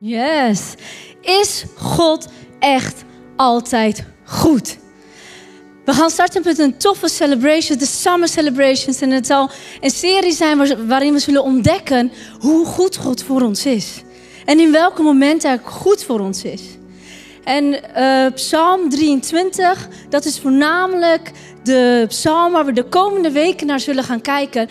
Yes. Is God echt altijd goed? We gaan starten met een toffe celebration, de Summer Celebrations. En het zal een serie zijn waarin we zullen ontdekken hoe goed God voor ons is. En in welke momenten hij goed voor ons is. En uh, Psalm 23, dat is voornamelijk de psalm waar we de komende weken naar zullen gaan kijken.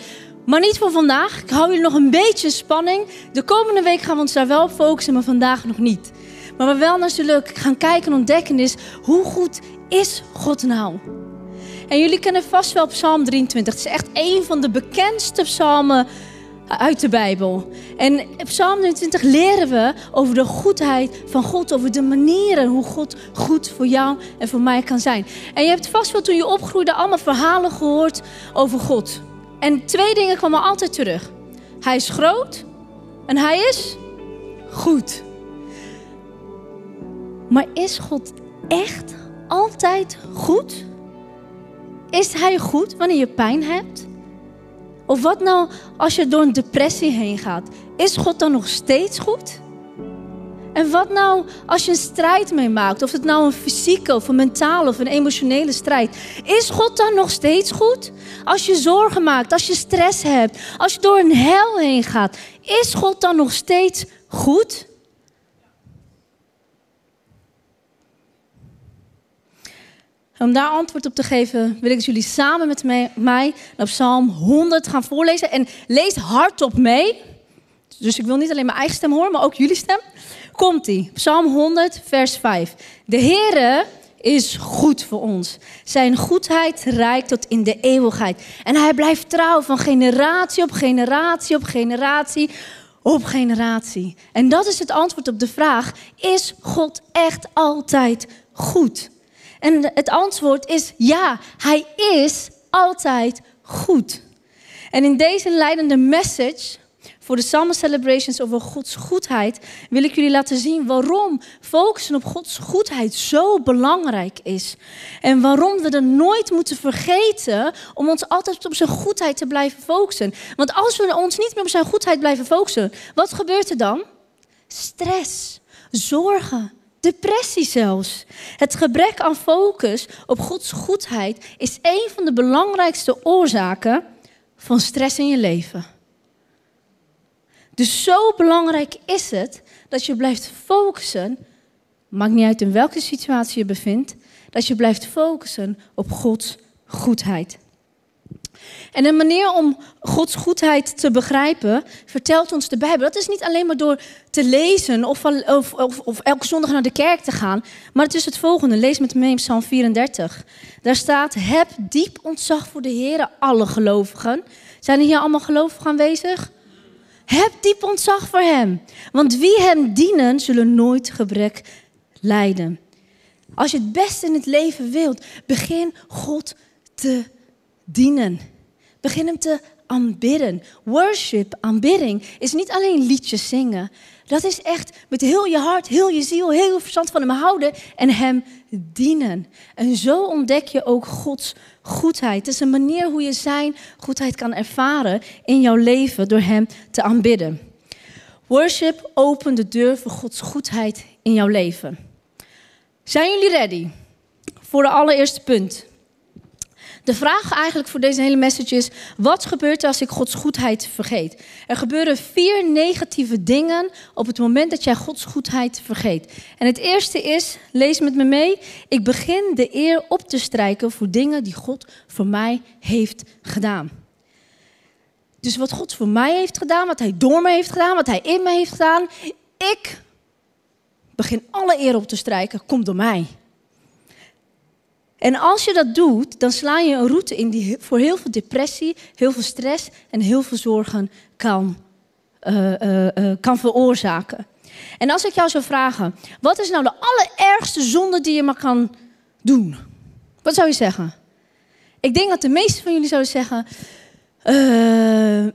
Maar niet voor vandaag. Ik hou jullie nog een beetje spanning. De komende week gaan we ons daar wel op focussen, maar vandaag nog niet. Maar waar we wel naar zullen gaan kijken en ontdekken is, hoe goed is God nou? En jullie kennen vast wel Psalm 23. Het is echt een van de bekendste psalmen uit de Bijbel. En in Psalm 23 leren we over de goedheid van God, over de manieren hoe God goed voor jou en voor mij kan zijn. En je hebt vast wel toen je opgroeide allemaal verhalen gehoord over God. En twee dingen kwamen altijd terug. Hij is groot en hij is goed. Maar is God echt altijd goed? Is hij goed wanneer je pijn hebt? Of wat nou als je door een depressie heen gaat? Is God dan nog steeds goed? En wat nou als je een strijd meemaakt? Of het nou een fysieke of een mentale of een emotionele strijd. Is God dan nog steeds goed? Als je zorgen maakt, als je stress hebt, als je door een hel heen gaat. Is God dan nog steeds goed? Om daar antwoord op te geven, wil ik jullie samen met mij naar Psalm 100 gaan voorlezen. En lees hardop mee. Dus ik wil niet alleen mijn eigen stem horen, maar ook jullie stem. Komt-ie. Psalm 100, vers 5. De Heere is goed voor ons. Zijn goedheid reikt tot in de eeuwigheid. En hij blijft trouw van generatie op generatie op generatie op generatie. En dat is het antwoord op de vraag: is God echt altijd goed? En het antwoord is ja, hij is altijd goed. En in deze leidende message voor de Summer Celebrations over Gods goedheid wil ik jullie laten zien waarom focussen op Gods goedheid zo belangrijk is. En waarom we er nooit moeten vergeten om ons altijd op zijn goedheid te blijven focussen. Want als we ons niet meer op zijn goedheid blijven focussen, wat gebeurt er dan? Stress, zorgen, Depressie zelfs. Het gebrek aan focus op Gods goedheid is een van de belangrijkste oorzaken van stress in je leven. Dus zo belangrijk is het dat je blijft focussen, maakt niet uit in welke situatie je bevindt, dat je blijft focussen op Gods goedheid. En een manier om Gods goedheid te begrijpen, vertelt ons de Bijbel. Dat is niet alleen maar door te lezen of, of, of, of, elke zondag naar de kerk te gaan. Maar het is het volgende. Lees met me in Psalm 34. Daar staat, heb diep ontzag voor de Heer, alle gelovigen. Zijn er hier allemaal gelovigen aanwezig? Heb diep ontzag voor hem. Want wie hem dienen, zullen nooit gebrek lijden. Als je het beste in het leven wilt, begin God te dienen. Begin hem te aanbidden. Worship, aanbidding, is niet alleen liedjes zingen. Dat is echt met heel je hart, heel je ziel, heel je verstand van hem houden en hem dienen. En zo ontdek je ook Gods goedheid. Het is een manier hoe je zijn goedheid kan ervaren in jouw leven door hem te aanbidden. Worship opent de deur voor Gods goedheid in jouw leven. Zijn jullie ready voor de allereerste punt? De vraag eigenlijk voor deze hele message is: wat gebeurt er als ik Gods goedheid vergeet? Er gebeuren vier negatieve dingen op het moment dat jij Gods goedheid vergeet. En het eerste is, lees met me mee, ik begin de eer op te strijken voor dingen die God voor mij heeft gedaan. Dus wat God voor mij heeft gedaan, wat Hij door me heeft gedaan, wat Hij in me heeft gedaan, ik begin alle eer op te strijken, komt door mij. En als je dat doet, dan sla je een route in die voor heel veel depressie, heel veel stress en heel veel zorgen kan, uh, uh, uh, kan veroorzaken. En als ik jou zou vragen, wat is nou de allerergste zonde die je maar kan doen? Wat zou je zeggen? Ik denk dat de meeste van jullie zouden zeggen,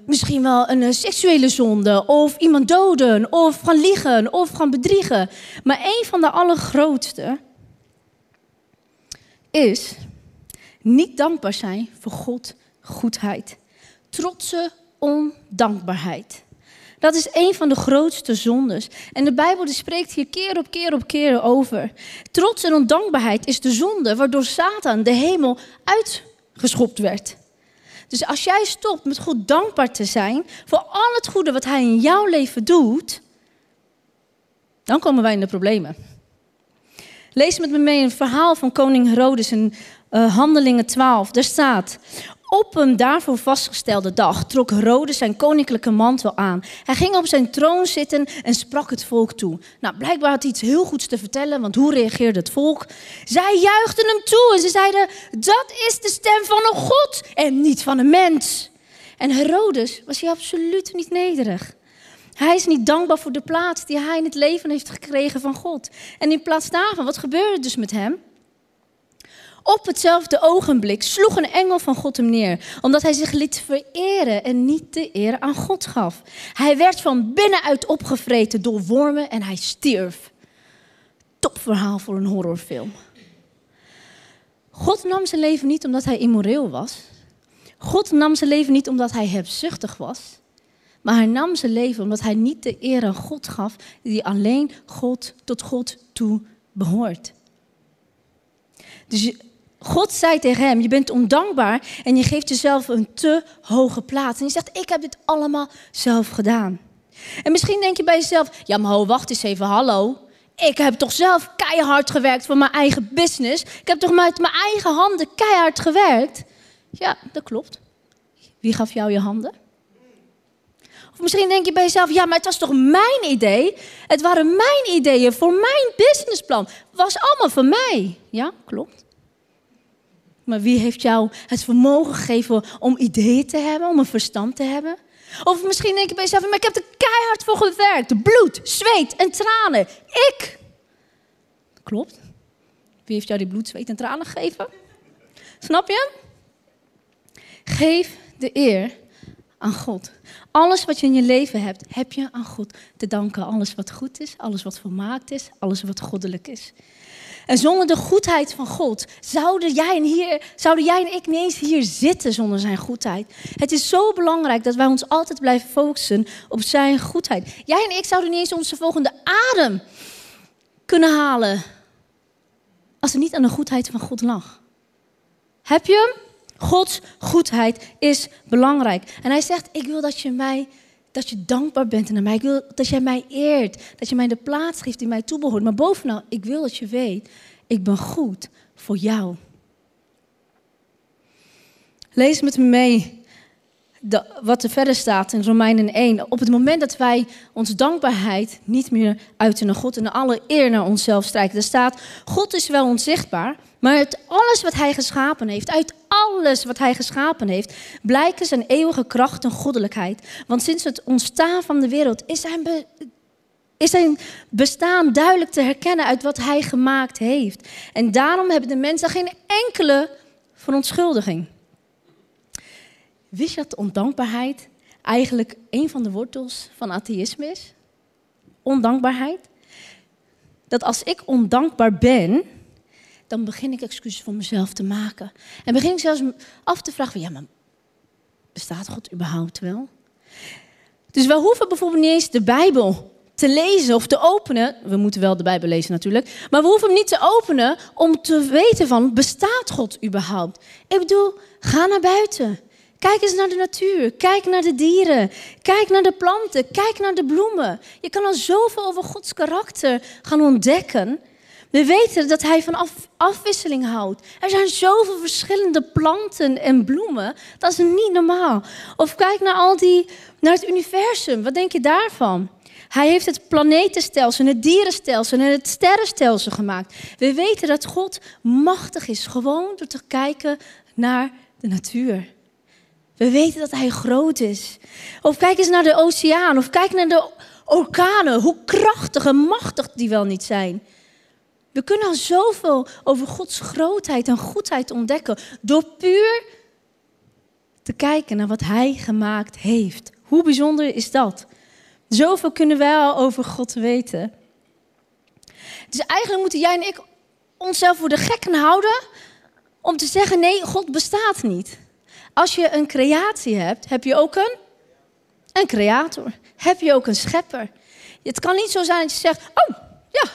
misschien wel een seksuele zonde, of iemand doden, of gaan liegen, of gaan bedriegen. Maar een van de allergrootste is niet dankbaar zijn voor God goedheid. Trotse ondankbaarheid. Dat is een van de grootste zondes. En de Bijbel die spreekt hier keer op keer op keer over. Trots en ondankbaarheid is de zonde waardoor Satan de hemel uitgeschopt werd. Dus als jij stopt met God dankbaar te zijn voor al het goede wat Hij in jouw leven doet, dan komen wij in de problemen. Lees met me mee een verhaal van koning Herodes in uh, Handelingen 12. Daar staat: op een daarvoor vastgestelde dag trok Herodes zijn koninklijke mantel aan. Hij ging op zijn troon zitten en sprak het volk toe. Nou, blijkbaar had hij iets heel goeds te vertellen, want hoe reageerde het volk? Zij juichten hem toe en ze zeiden: Dat is de stem van een God en niet van een mens. En Herodes was hij absoluut niet nederig. Hij is niet dankbaar voor de plaats die hij in het leven heeft gekregen van God. En in plaats daarvan, wat gebeurde dus met hem? Op hetzelfde ogenblik sloeg een engel van God hem neer, omdat hij zich liet vereren en niet de eer aan God gaf. Hij werd van binnenuit opgevreten door wormen en hij stierf. Topverhaal voor een horrorfilm. God nam zijn leven niet omdat hij immoreel was. God nam zijn leven niet omdat hij hebzuchtig was. Maar hij nam zijn leven omdat hij niet de eer aan God gaf die alleen God tot God toe behoort. Dus God zei tegen hem: Je bent ondankbaar en je geeft jezelf een te hoge plaats. En je zegt: Ik heb dit allemaal zelf gedaan. En misschien denk je bij jezelf: Ja, maar ho, wacht eens even, hallo. Ik heb toch zelf keihard gewerkt voor mijn eigen business. Ik heb toch met mijn eigen handen keihard gewerkt. Ja, dat klopt. Wie gaf jou je handen? Misschien denk je bij jezelf: Ja, maar het was toch mijn idee? Het waren mijn ideeën voor mijn businessplan. Het was allemaal van mij. Ja, klopt. Maar wie heeft jou het vermogen gegeven om ideeën te hebben, om een verstand te hebben? Of misschien denk je bij jezelf, maar ik heb er keihard voor gewerkt. Bloed, zweet en tranen. Ik. Klopt. Wie heeft jou die bloed, zweet en tranen gegeven? Snap je? Geef de eer aan God. Alles wat je in je leven hebt, heb je aan God te danken. Alles wat goed is, alles wat volmaakt is, alles wat goddelijk is. En zonder de goedheid van God zouden jij, en hier, zouden jij en ik niet eens hier zitten zonder zijn goedheid. Het is zo belangrijk dat wij ons altijd blijven focussen op zijn goedheid. Jij en ik zouden niet eens onze volgende adem kunnen halen als er niet aan de goedheid van God lag. Heb je hem? Gods goedheid is belangrijk. En hij zegt, ik wil dat je mij dat je dankbaar bent naar mij. Ik wil dat jij mij eert. Dat je mij de plaats geeft die mij toebehoort. Maar bovenal, ik wil dat je weet, ik ben goed voor jou. Lees met me mee wat er verder staat in Romeinen 1. Op het moment dat wij onze dankbaarheid niet meer uiten naar God en alle eer naar onszelf strijken. Er staat, God is wel onzichtbaar, maar uit alles wat hij geschapen heeft, uit alles wat hij geschapen heeft, blijken zijn eeuwige kracht en goddelijkheid. Want sinds het ontstaan van de wereld is zijn, is zijn bestaan duidelijk te herkennen uit wat hij gemaakt heeft. En daarom hebben de mensen geen enkele verontschuldiging. Wist je dat ondankbaarheid eigenlijk een van de wortels van atheïsme is? Ondankbaarheid. Dat als ik ondankbaar ben, dan begin ik excuses voor mezelf te maken. En begin ik zelfs af te vragen: ja, maar bestaat God überhaupt wel? Dus we hoeven bijvoorbeeld niet eens de Bijbel te lezen of te openen. We moeten wel de Bijbel lezen natuurlijk. Maar we hoeven hem niet te openen om te weten van, bestaat God überhaupt? Ik bedoel, ga naar buiten. Kijk eens naar de natuur. Kijk naar de dieren. Kijk naar de planten. Kijk naar de bloemen. Je kan al zoveel over Gods karakter gaan ontdekken. We weten dat hij van afwisseling houdt. Er zijn zoveel verschillende planten en bloemen. Dat is niet normaal. Of kijk naar al die, naar het universum. Wat denk je daarvan? Hij heeft het planetenstelsel, het dierenstelsel en het sterrenstelsel gemaakt. We weten dat God machtig is, gewoon door te kijken naar de natuur. We weten dat hij groot is. Of kijk eens naar de oceaan, of kijk naar de orkanen, hoe krachtig en machtig die wel niet zijn. We kunnen al zoveel over Gods grootheid en goedheid ontdekken door puur te kijken naar wat Hij gemaakt heeft. Hoe bijzonder is dat? Zoveel kunnen wij al over God weten. Dus eigenlijk moeten jij en ik onszelf voor de gekken houden om te zeggen: nee, God bestaat niet. Als je een creatie hebt, heb je ook een een creator? Heb je ook een schepper? Het kan niet zo zijn dat je zegt: Oh, ja,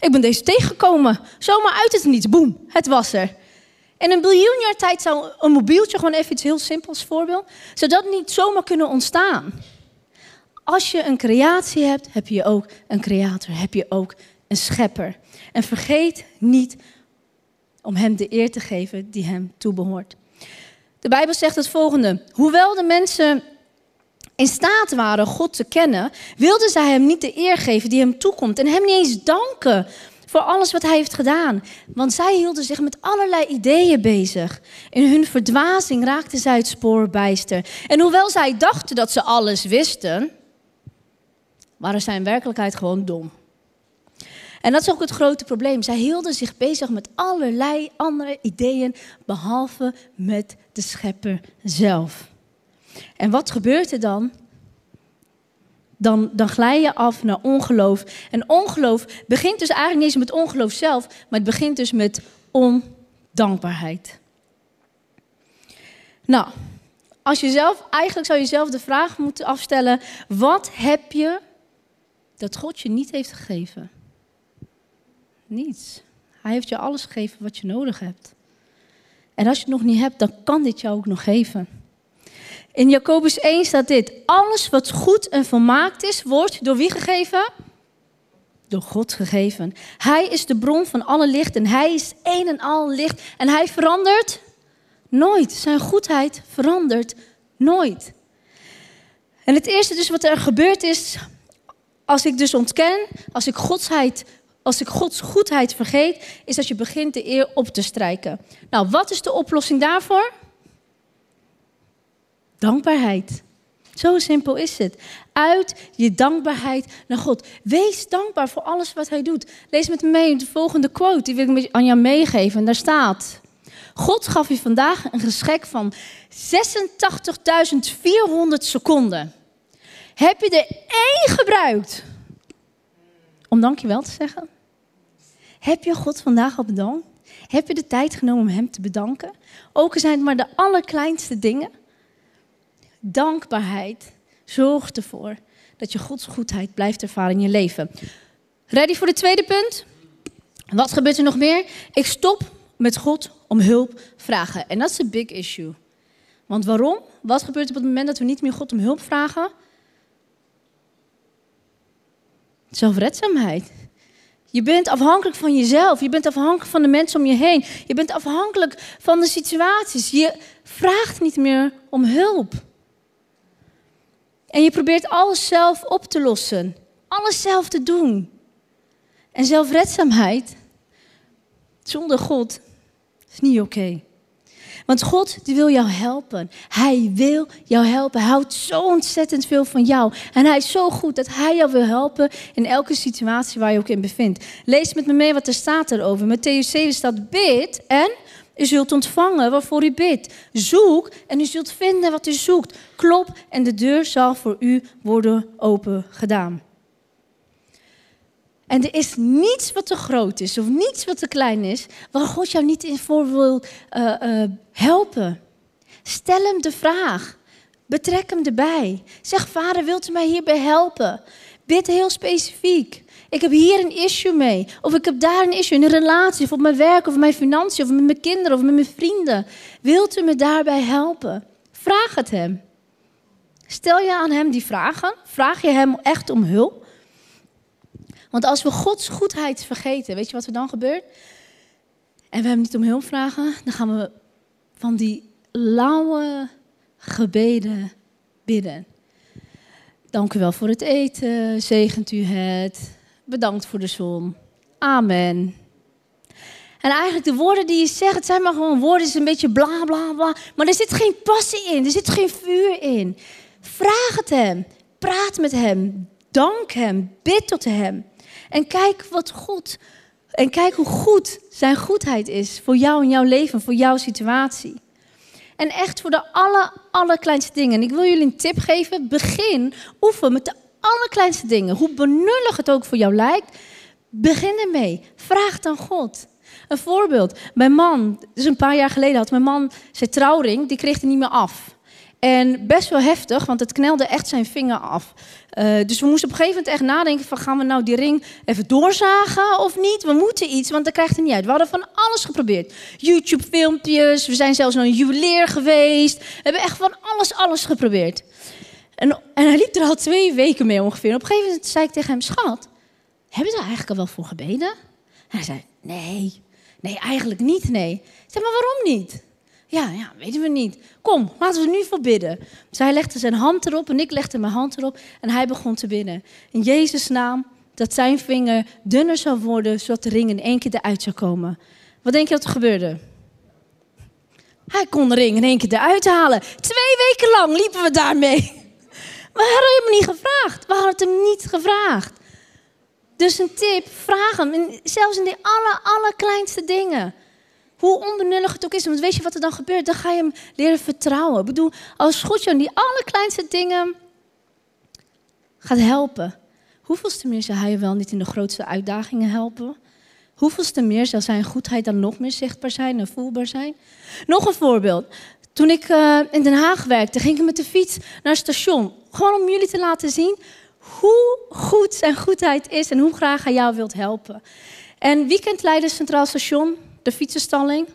ik ben deze tegengekomen. Zomaar uit het niets, boem, het was er. In een biljoen jaar tijd zou een mobieltje, gewoon even iets heel simpels voorbeeld, zou dat niet zomaar kunnen ontstaan. Als je een creatie hebt, heb je ook een creator, heb je ook een schepper. En vergeet niet om hem de eer te geven die hem toebehoort. De Bijbel zegt het volgende: Hoewel de mensen in staat waren God te kennen, wilden zij hem niet de eer geven die hem toekomt en hem niet eens danken voor alles wat hij heeft gedaan. Want zij hielden zich met allerlei ideeën bezig. In hun verdwazing raakten zij het spoor bijster. En hoewel zij dachten dat ze alles wisten, waren zij in werkelijkheid gewoon dom. En dat is ook het grote probleem. Zij hielden zich bezig met allerlei andere ideeën, behalve met de schepper zelf. En wat gebeurt er dan? Dan, dan glij je af naar ongeloof. En ongeloof begint dus eigenlijk niet eens met ongeloof zelf, maar het begint dus met ondankbaarheid. Nou, als je zelf, eigenlijk zou je zelf de vraag moeten afstellen: wat heb je dat God je niet heeft gegeven? Niets. Hij heeft je alles gegeven wat je nodig hebt. En als je het nog niet hebt, dan kan dit jou ook nog geven. In Jacobus 1 staat dit: Alles wat goed en volmaakt is, wordt door wie gegeven? Door God gegeven. Hij is de bron van alle licht en hij is een en al licht. En hij verandert nooit. Zijn goedheid verandert nooit. En het eerste dus wat er gebeurd is, als ik dus ontken, als ik Godsheid als ik Gods goedheid vergeet, is dat je begint de eer op te strijken. Nou, wat is de oplossing daarvoor? Dankbaarheid. Zo simpel is het. Uit je dankbaarheid naar God. Wees dankbaar voor alles wat Hij doet. Lees met me mee de volgende quote, die wil ik aan jou meegeven. En daar staat: God gaf je vandaag een geschenk van 86.400 seconden. Heb je er één gebruikt om dankjewel te zeggen? Heb je God vandaag al bedankt? Heb je de tijd genomen om Hem te bedanken? Ook zijn het maar de allerkleinste dingen. Dankbaarheid zorgt ervoor dat je Gods goedheid blijft ervaren in je leven. Ready voor de tweede punt? Wat gebeurt er nog meer? Ik stop met God om hulp vragen. En dat is een big issue. Want waarom? Wat gebeurt er op het moment dat we niet meer God om hulp vragen? Zelfredzaamheid. Je bent afhankelijk van jezelf. Je bent afhankelijk van de mensen om je heen. Je bent afhankelijk van de situaties. Je vraagt niet meer om hulp. En je probeert alles zelf op te lossen. Alles zelf te doen. En zelfredzaamheid zonder God is niet oké. Want God die wil jou helpen. Hij wil jou helpen. Hij houdt zo ontzettend veel van jou. En hij is zo goed dat hij jou wil helpen in elke situatie waar je ook in bevindt. Lees met me mee wat er staat erover. Matthäus 7 staat bid en u zult ontvangen waarvoor u bidt. Zoek en u zult vinden wat u zoekt. Klop en de deur zal voor u worden open gedaan. En er is niets wat te groot is of niets wat te klein is, waar God jou niet in voor wil uh, helpen. Stel hem de vraag. Betrek hem erbij. Zeg, vader, wilt u mij hierbij helpen? Bid heel specifiek. Ik heb hier een issue mee. Of ik heb daar een issue in een relatie, of op mijn werk, of mijn financiën, of met mijn kinderen, of met mijn vrienden. Wilt u me daarbij helpen? Vraag het hem. Stel je aan hem die vragen. Vraag je hem echt om hulp. Want als we Gods goedheid vergeten, weet je wat er dan gebeurt? En we hem niet om hulp vragen, dan gaan we van die lauwe gebeden bidden. Dank u wel voor het eten, zegent u het, bedankt voor de zon, amen. En eigenlijk de woorden die je zegt, het zijn maar gewoon woorden, is een beetje bla bla bla. Maar er zit geen passie in, er zit geen vuur in. Vraag het hem, praat met hem, dank hem, bid tot hem. En kijk wat God, en kijk hoe goed zijn goedheid is voor jou in jouw leven, voor jouw situatie. En echt voor de aller, allerkleinste dingen. En ik wil jullie een tip geven. Begin, oefen met de allerkleinste dingen. Hoe benullig het ook voor jou lijkt. Begin ermee. Vraag dan God. Een voorbeeld. Mijn man, dus een paar jaar geleden had mijn man zijn trouwring, die kreeg hij niet meer af. En best wel heftig, want het knelde echt zijn vinger af. Uh, dus we moesten op een gegeven moment echt nadenken van gaan we nou die ring even doorzagen of niet? We moeten iets, want dat krijgt hij niet uit. We hadden van alles geprobeerd. YouTube filmpjes, we zijn zelfs naar een juwelier geweest. We hebben echt van alles, alles geprobeerd. En, en hij liep er al twee weken mee ongeveer. En op een gegeven moment zei ik tegen hem, schat, hebben ze er eigenlijk al wel voor gebeden? En hij zei, nee, nee, eigenlijk niet, nee. Ik zei, maar waarom niet? Ja, ja, weten we niet. Kom, laten we nu voor bidden. Dus legde zijn hand erop en ik legde mijn hand erop en hij begon te bidden. In Jezus' naam, dat zijn vinger dunner zou worden, zodat de ring in één keer eruit zou komen. Wat denk je dat er gebeurde? Hij kon de ring in één keer eruit halen. Twee weken lang liepen we daarmee. We hadden hem niet gevraagd. We hadden hem niet gevraagd. Dus een tip, vraag hem. Zelfs in die aller, allerkleinste dingen. Hoe onbenullig het ook is. Want weet je wat er dan gebeurt? Dan ga je hem leren vertrouwen. Ik bedoel, als God je die allerkleinste dingen gaat helpen. Hoeveelste meer zal hij je wel niet in de grootste uitdagingen helpen? Hoeveelste meer zal zijn goedheid dan nog meer zichtbaar zijn en voelbaar zijn? Nog een voorbeeld. Toen ik uh, in Den Haag werkte, ging ik met de fiets naar het station. Gewoon om jullie te laten zien hoe goed zijn goedheid is en hoe graag hij jou wilt helpen. En Leiden Centraal Station? De fietsenstalling.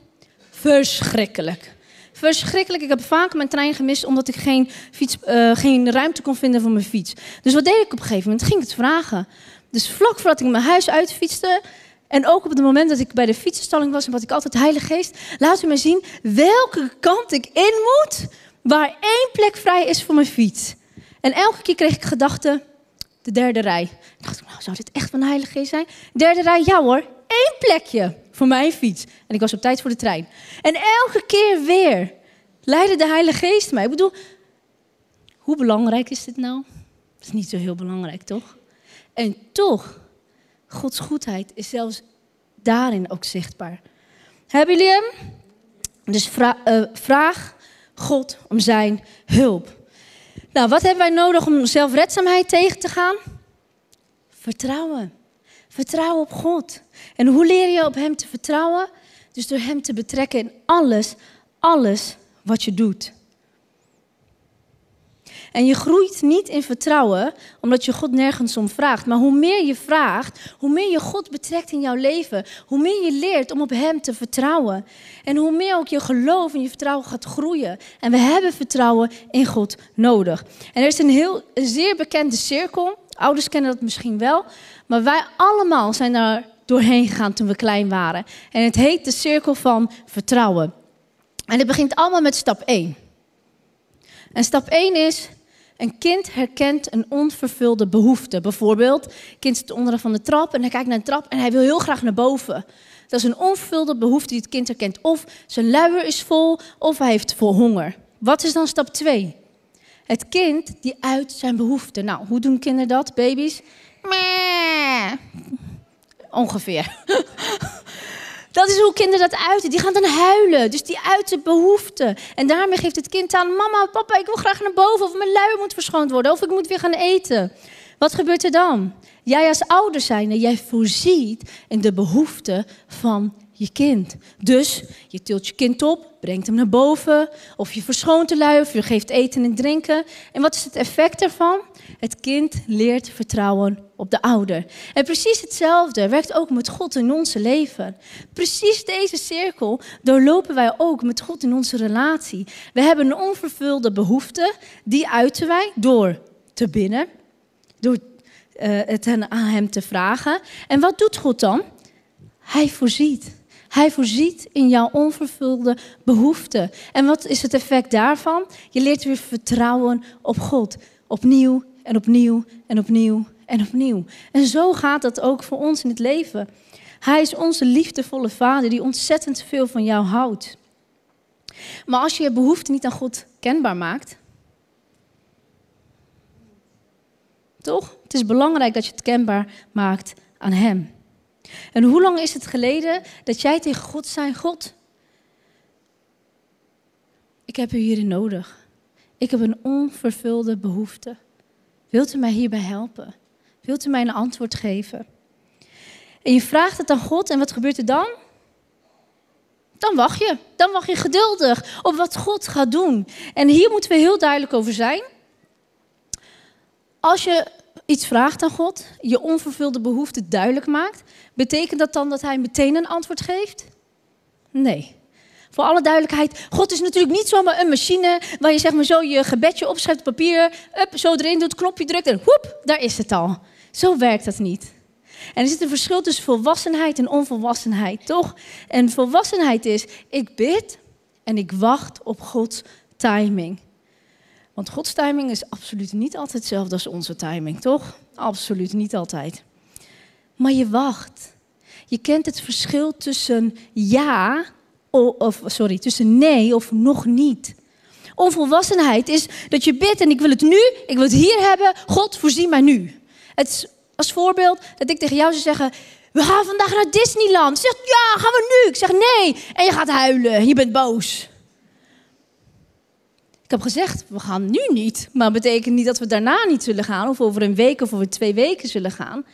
Verschrikkelijk. Verschrikkelijk. Ik heb vaak mijn trein gemist omdat ik geen, fiets, uh, geen ruimte kon vinden voor mijn fiets. Dus wat deed ik op een gegeven moment? Ging het vragen. Dus vlak voordat ik mijn huis uitfietste, en ook op het moment dat ik bij de fietsenstalling was, en wat ik altijd Heilige Geest, laat u mij zien welke kant ik in moet, waar één plek vrij is voor mijn fiets. En elke keer kreeg ik gedachten, de derde rij. Ik dacht, nou, zou dit echt van de Heilige Geest zijn? Derde rij, ja hoor, één plekje voor mijn fiets. En ik was op tijd voor de trein. En elke keer weer leidde de Heilige Geest mij. Ik bedoel, hoe belangrijk is dit nou? Het is niet zo heel belangrijk, toch? En toch, Gods goedheid is zelfs daarin ook zichtbaar. Hebben jullie hem? Dus eh, vraag God om zijn hulp. Nou, wat hebben wij nodig om zelfredzaamheid tegen te gaan? Vertrouwen. Vertrouwen op God. En hoe leer je op Hem te vertrouwen? Dus door Hem te betrekken in alles, alles wat je doet. En je groeit niet in vertrouwen omdat je God nergens om vraagt. Maar hoe meer je vraagt, hoe meer je God betrekt in jouw leven, hoe meer je leert om op Hem te vertrouwen. En hoe meer ook je geloof en je vertrouwen gaat groeien. En we hebben vertrouwen in God nodig. En er is een heel een zeer bekende cirkel. Ouders kennen dat misschien wel. Maar wij allemaal zijn daar doorheen gegaan toen we klein waren. En het heet de cirkel van vertrouwen. En het begint allemaal met stap 1. En stap 1 is, een kind herkent een onvervulde behoefte. Bijvoorbeeld, een kind zit onderaan van de trap en hij kijkt naar de trap en hij wil heel graag naar boven. Dat is een onvervulde behoefte die het kind herkent. Of zijn luier is vol, of hij heeft vol honger. Wat is dan stap 2? Het kind die uit zijn behoefte. Nou, hoe doen kinderen dat, baby's? Ongeveer. Dat is hoe kinderen dat uiten. Die gaan dan huilen. Dus die uiten behoeften. En daarmee geeft het kind aan: Mama, papa, ik wil graag naar boven. Of mijn luier moet verschoond worden. Of ik moet weer gaan eten. Wat gebeurt er dan? Jij als ouder zijnde, jij voorziet in de behoeften van je kind. Dus je tilt je kind op, brengt hem naar boven, of je verschoont de lui, of je geeft eten en drinken. En wat is het effect daarvan? Het kind leert vertrouwen op de ouder. En precies hetzelfde werkt ook met God in onze leven. Precies deze cirkel doorlopen wij ook met God in onze relatie. We hebben een onvervulde behoefte, die uiten wij door te binnen, door uh, het aan hem te vragen. En wat doet God dan? Hij voorziet. Hij voorziet in jouw onvervulde behoeften. En wat is het effect daarvan? Je leert weer vertrouwen op God. Opnieuw en opnieuw en opnieuw en opnieuw. En zo gaat dat ook voor ons in het leven. Hij is onze liefdevolle vader die ontzettend veel van jou houdt. Maar als je je behoefte niet aan God kenbaar maakt, toch? Het is belangrijk dat je het kenbaar maakt aan Hem. En hoe lang is het geleden dat jij tegen God zei: God, ik heb u hierin nodig. Ik heb een onvervulde behoefte. Wilt u mij hierbij helpen? Wilt u mij een antwoord geven? En je vraagt het aan God en wat gebeurt er dan? dan wacht je. Dan wacht je geduldig op wat God gaat doen. En hier moeten we heel duidelijk over zijn. Als je iets vraagt aan God, je onvervulde behoefte duidelijk maakt, betekent dat dan dat Hij meteen een antwoord geeft? Nee. Voor alle duidelijkheid, God is natuurlijk niet zomaar een machine waar je zeg maar zo je gebedje opschrijft op papier, zo erin doet, knopje drukt en hoep, daar is het al. Zo werkt dat niet. En er zit een verschil tussen volwassenheid en onvolwassenheid, toch? En volwassenheid is, ik bid en ik wacht op Gods timing. Want Gods timing is absoluut niet altijd hetzelfde als onze timing, toch? Absoluut niet altijd. Maar je wacht. Je kent het verschil tussen ja of sorry, tussen nee of nog niet. Onvolwassenheid is dat je bidt en ik wil het nu, ik wil het hier hebben. God, voorzie mij nu. Het is als voorbeeld dat ik tegen jou zou zeggen: We gaan vandaag naar Disneyland. Zegt ja, gaan we nu? Ik zeg nee. En je gaat huilen. Je bent boos. Ik heb gezegd, we gaan nu niet. Maar dat betekent niet dat we daarna niet zullen gaan. Of over een week of over twee weken zullen gaan.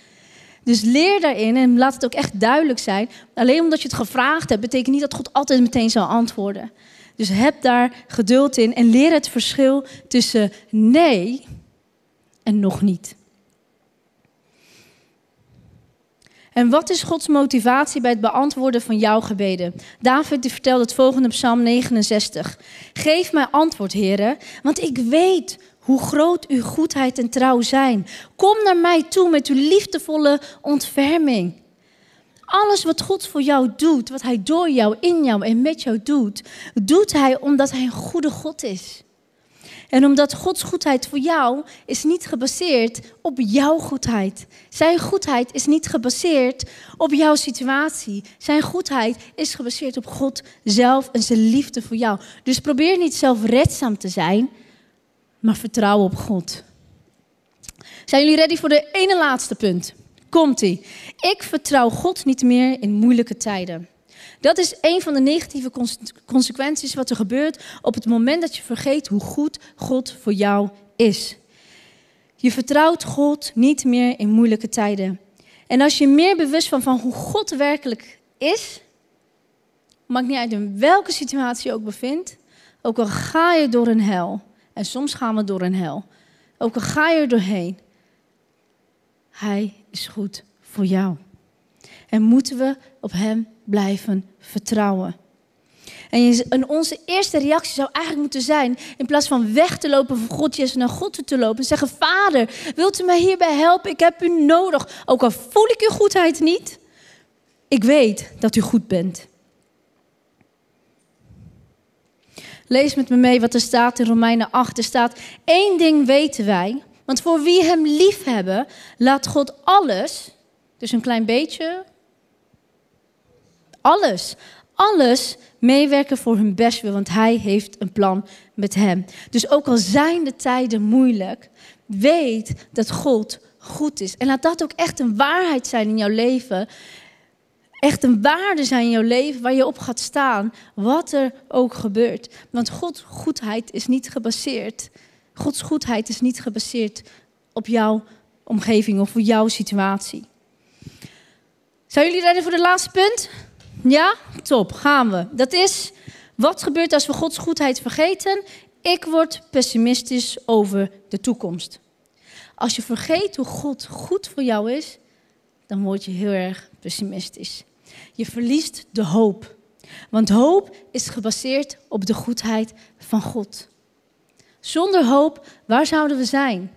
Dus leer daarin en laat het ook echt duidelijk zijn. Alleen omdat je het gevraagd hebt, betekent niet dat God altijd meteen zal antwoorden. Dus heb daar geduld in en leer het verschil tussen nee en nog niet. En wat is Gods motivatie bij het beantwoorden van jouw gebeden? David vertelt het volgende op Psalm 69. Geef mij antwoord, heren, want ik weet hoe groot uw goedheid en trouw zijn. Kom naar mij toe met uw liefdevolle ontferming. Alles wat God voor jou doet, wat Hij door jou, in jou en met jou doet, doet Hij omdat Hij een goede God is. En omdat Gods goedheid voor jou is niet gebaseerd op jouw goedheid. Zijn goedheid is niet gebaseerd op jouw situatie. Zijn goedheid is gebaseerd op God zelf en zijn liefde voor jou. Dus probeer niet zelfredzaam te zijn, maar vertrouw op God. Zijn jullie ready voor de ene laatste punt? Komt-ie. Ik vertrouw God niet meer in moeilijke tijden. Dat is een van de negatieve consequenties wat er gebeurt op het moment dat je vergeet hoe goed God voor jou is. Je vertrouwt God niet meer in moeilijke tijden. En als je meer bewust van, van hoe God werkelijk is, maakt niet uit in welke situatie je ook bevindt, ook al ga je door een hel, en soms gaan we door een hel. Ook al ga je er doorheen. Hij is goed voor jou. En moeten we op Hem blijven vertrouwen. En onze eerste reactie zou eigenlijk moeten zijn, in plaats van weg te lopen voor God, Jezus naar God te lopen en zeggen, Vader, wilt u mij hierbij helpen? Ik heb u nodig. Ook al voel ik uw goedheid niet, ik weet dat u goed bent. Lees met me mee wat er staat in Romeinen 8. Er staat: één ding weten wij. Want voor wie hem lief hebben, laat God alles, dus een klein beetje, alles, alles meewerken voor hun bestwil, want hij heeft een plan met hem. Dus ook al zijn de tijden moeilijk, weet dat God goed is. En laat dat ook echt een waarheid zijn in jouw leven echt een waarde zijn in jouw leven waar je op gaat staan, wat er ook gebeurt. Want Gods goedheid is niet gebaseerd. Gods goedheid is niet gebaseerd op jouw omgeving of jouw situatie. Zijn jullie ready voor de laatste punt? Ja? Top, gaan we. Dat is, wat gebeurt als we Gods goedheid vergeten? Ik word pessimistisch over de toekomst. Als je vergeet hoe God goed voor jou is, dan word je heel erg pessimistisch. Je verliest de hoop. Want hoop is gebaseerd op de goedheid van God. Zonder hoop, waar zouden we zijn?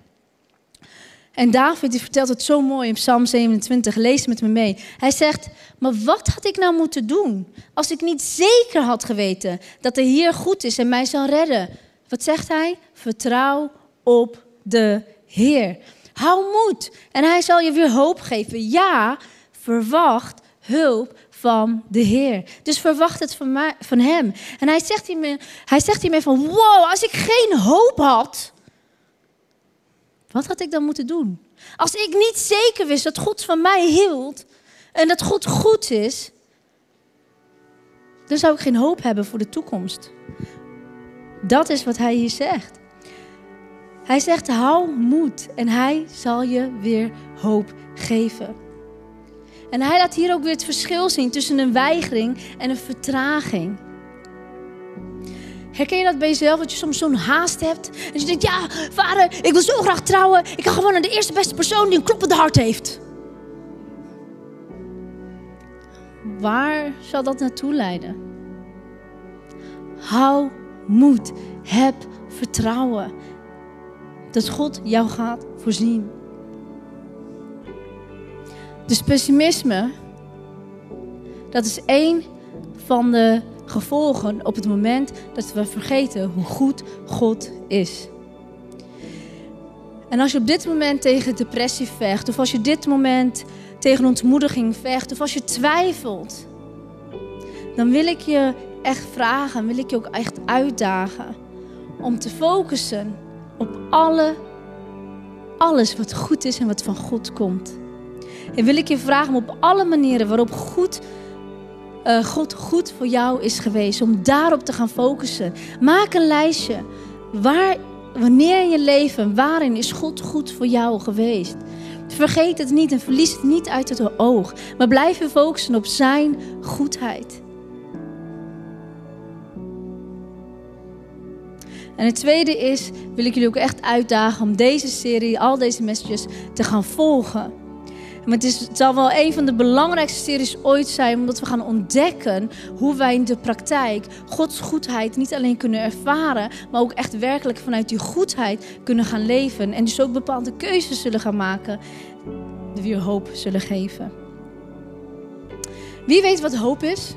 En David die vertelt het zo mooi in Psalm 27. Lees met me mee. Hij zegt: Maar wat had ik nou moeten doen als ik niet zeker had geweten dat de Heer goed is en mij zal redden? Wat zegt hij? Vertrouw op de Heer. Hou moed en hij zal je weer hoop geven. Ja, verwacht hulp van de Heer. Dus verwacht het van, van Hem. En hij zegt hiermee, hij zegt hiermee van, wow, als ik geen hoop had, wat had ik dan moeten doen? Als ik niet zeker wist dat God van mij hield en dat God goed is, dan zou ik geen hoop hebben voor de toekomst. Dat is wat hij hier zegt. Hij zegt: hou moed en hij zal je weer hoop geven. En hij laat hier ook weer het verschil zien tussen een weigering en een vertraging. Herken je dat bij jezelf? Dat je soms zo'n haast hebt. En je denkt, ja, vader, ik wil zo graag trouwen. Ik ga gewoon naar de eerste beste persoon die een kloppend hart heeft. Waar zal dat naartoe leiden? Hou moed. Heb vertrouwen. Dat God jou gaat voorzien. Dus pessimisme, dat is één van de gevolgen op het moment dat we vergeten hoe goed God is. En als je op dit moment tegen depressie vecht, of als je dit moment tegen ontmoediging vecht, of als je twijfelt, dan wil ik je echt vragen, wil ik je ook echt uitdagen om te focussen op alle, alles wat goed is en wat van God komt. En wil ik je vragen om op alle manieren waarop goed, uh, God goed voor jou is geweest, om daarop te gaan focussen. Maak een lijstje. Waar, wanneer in je leven, waarin is God goed voor jou geweest? Vergeet het niet en verlies het niet uit het oog. Maar blijf je focussen op zijn goedheid. En het tweede is, wil ik jullie ook echt uitdagen om deze serie, al deze messages te gaan volgen. Maar het, is, het zal wel een van de belangrijkste series ooit zijn, omdat we gaan ontdekken hoe wij in de praktijk Gods goedheid niet alleen kunnen ervaren, maar ook echt werkelijk vanuit die goedheid kunnen gaan leven. En dus ook bepaalde keuzes zullen gaan maken die weer hoop zullen geven. Wie weet wat hoop is?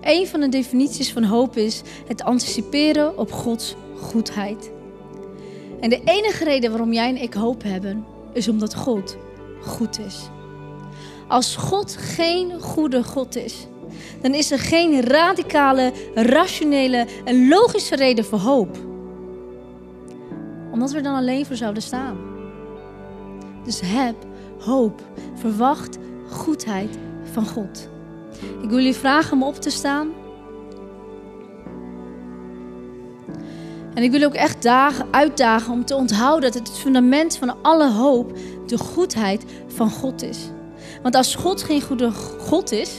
Een van de definities van hoop is het anticiperen op Gods goedheid. En de enige reden waarom jij en ik hoop hebben, is omdat God goed is. Als God geen goede God is, dan is er geen radicale, rationele en logische reden voor hoop. Omdat we er dan alleen voor zouden staan. Dus heb hoop, verwacht goedheid van God. Ik wil jullie vragen om op te staan. En ik wil ook echt dagen, uitdagen om te onthouden dat het, fundament van alle hoop de goedheid van God is. Want als God geen goede God is,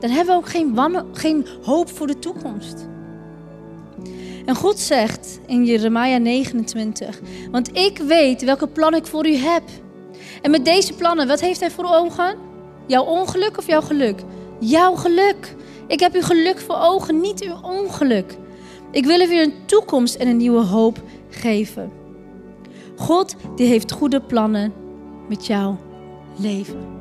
dan hebben we ook geen, geen hoop voor de toekomst. En God zegt in Jeremia 29, want ik weet welke plan ik voor u heb. En met deze plannen, wat heeft hij voor ogen? Jouw ongeluk of jouw geluk? Jouw geluk. Ik heb uw geluk voor ogen, niet uw ongeluk. Ik wil u een toekomst en een nieuwe hoop geven. God die heeft goede plannen met jouw leven.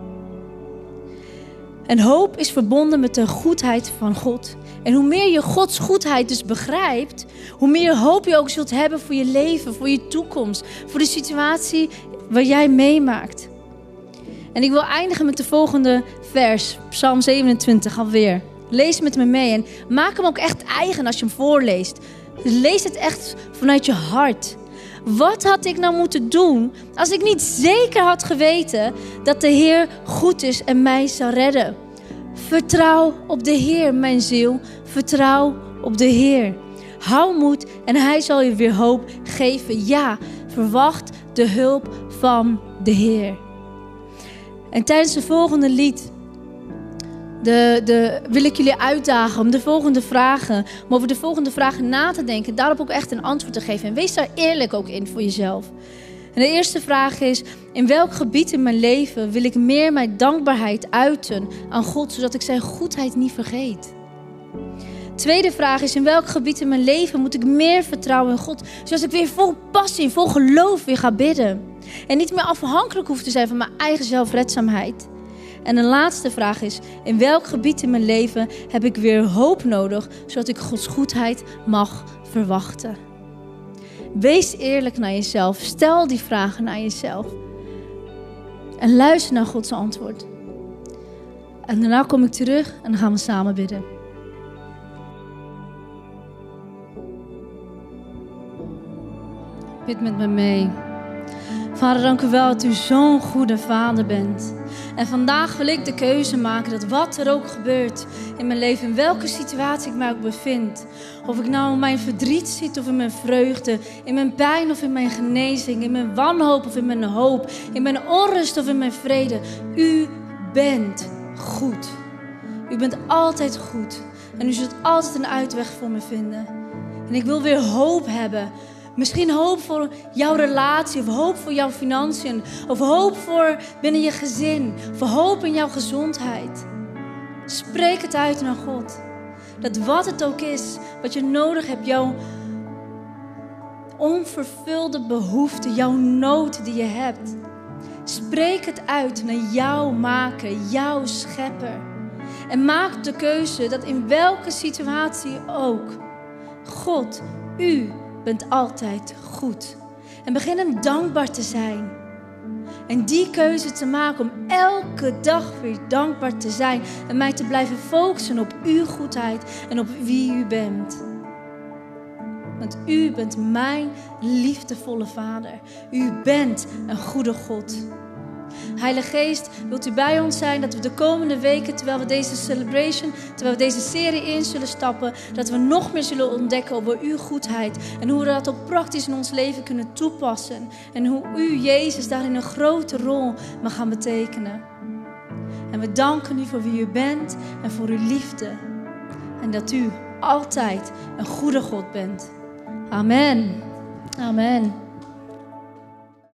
En hoop is verbonden met de goedheid van God. En hoe meer je Gods goedheid dus begrijpt, hoe meer hoop je ook zult hebben voor je leven, voor je toekomst, voor de situatie waar jij meemaakt. En ik wil eindigen met de volgende vers, Psalm 27 alweer. Lees met me mee en maak hem ook echt eigen als je hem voorleest. Lees het echt vanuit je hart. Wat had ik nou moeten doen als ik niet zeker had geweten dat de Heer goed is en mij zou redden? Vertrouw op de Heer, mijn ziel. Vertrouw op de Heer. Hou moed en Hij zal je weer hoop geven. Ja, verwacht de hulp van de Heer. En tijdens de volgende lied de, de, wil ik jullie uitdagen om de volgende vragen, om over de volgende vragen na te denken, daarop ook echt een antwoord te geven. En wees daar eerlijk ook in voor jezelf. En de eerste vraag is: in welk gebied in mijn leven wil ik meer mijn dankbaarheid uiten aan God, zodat ik zijn goedheid niet vergeet? Tweede vraag is: in welk gebied in mijn leven moet ik meer vertrouwen in God, zodat ik weer vol passie, vol geloof weer ga bidden? En niet meer afhankelijk hoef te zijn van mijn eigen zelfredzaamheid. En de laatste vraag is: in welk gebied in mijn leven heb ik weer hoop nodig, zodat ik Gods goedheid mag verwachten? Wees eerlijk naar jezelf. Stel die vragen naar jezelf. En luister naar Gods antwoord. En daarna kom ik terug en dan gaan we samen bidden. Bid met me mee. Vader, dank u wel dat u zo'n goede vader bent. En vandaag wil ik de keuze maken dat wat er ook gebeurt in mijn leven, in welke situatie ik mij ook bevind, of ik nou in mijn verdriet zit of in mijn vreugde, in mijn pijn of in mijn genezing, in mijn wanhoop of in mijn hoop, in mijn onrust of in mijn vrede, u bent goed. U bent altijd goed. En u zult altijd een uitweg voor me vinden. En ik wil weer hoop hebben. Misschien hoop voor jouw relatie, of hoop voor jouw financiën, of hoop voor binnen je gezin, of hoop in jouw gezondheid. Spreek het uit naar God. Dat wat het ook is, wat je nodig hebt, jouw onvervulde behoefte, jouw nood die je hebt. Spreek het uit naar jouw maker, jouw schepper. En maak de keuze dat in welke situatie ook, God, u bent altijd goed. En begin hem dankbaar te zijn. En die keuze te maken om elke dag weer dankbaar te zijn. En mij te blijven focussen op uw goedheid en op wie u bent. Want u bent mijn liefdevolle Vader. U bent een goede God. Heilige Geest, wilt u bij ons zijn dat we de komende weken, terwijl we deze celebration, terwijl we deze serie in zullen stappen, dat we nog meer zullen ontdekken over uw goedheid en hoe we dat ook praktisch in ons leven kunnen toepassen. En hoe u, Jezus, daarin een grote rol mag gaan betekenen. En we danken u voor wie u bent en voor uw liefde. En dat u altijd een goede God bent. Amen. Amen.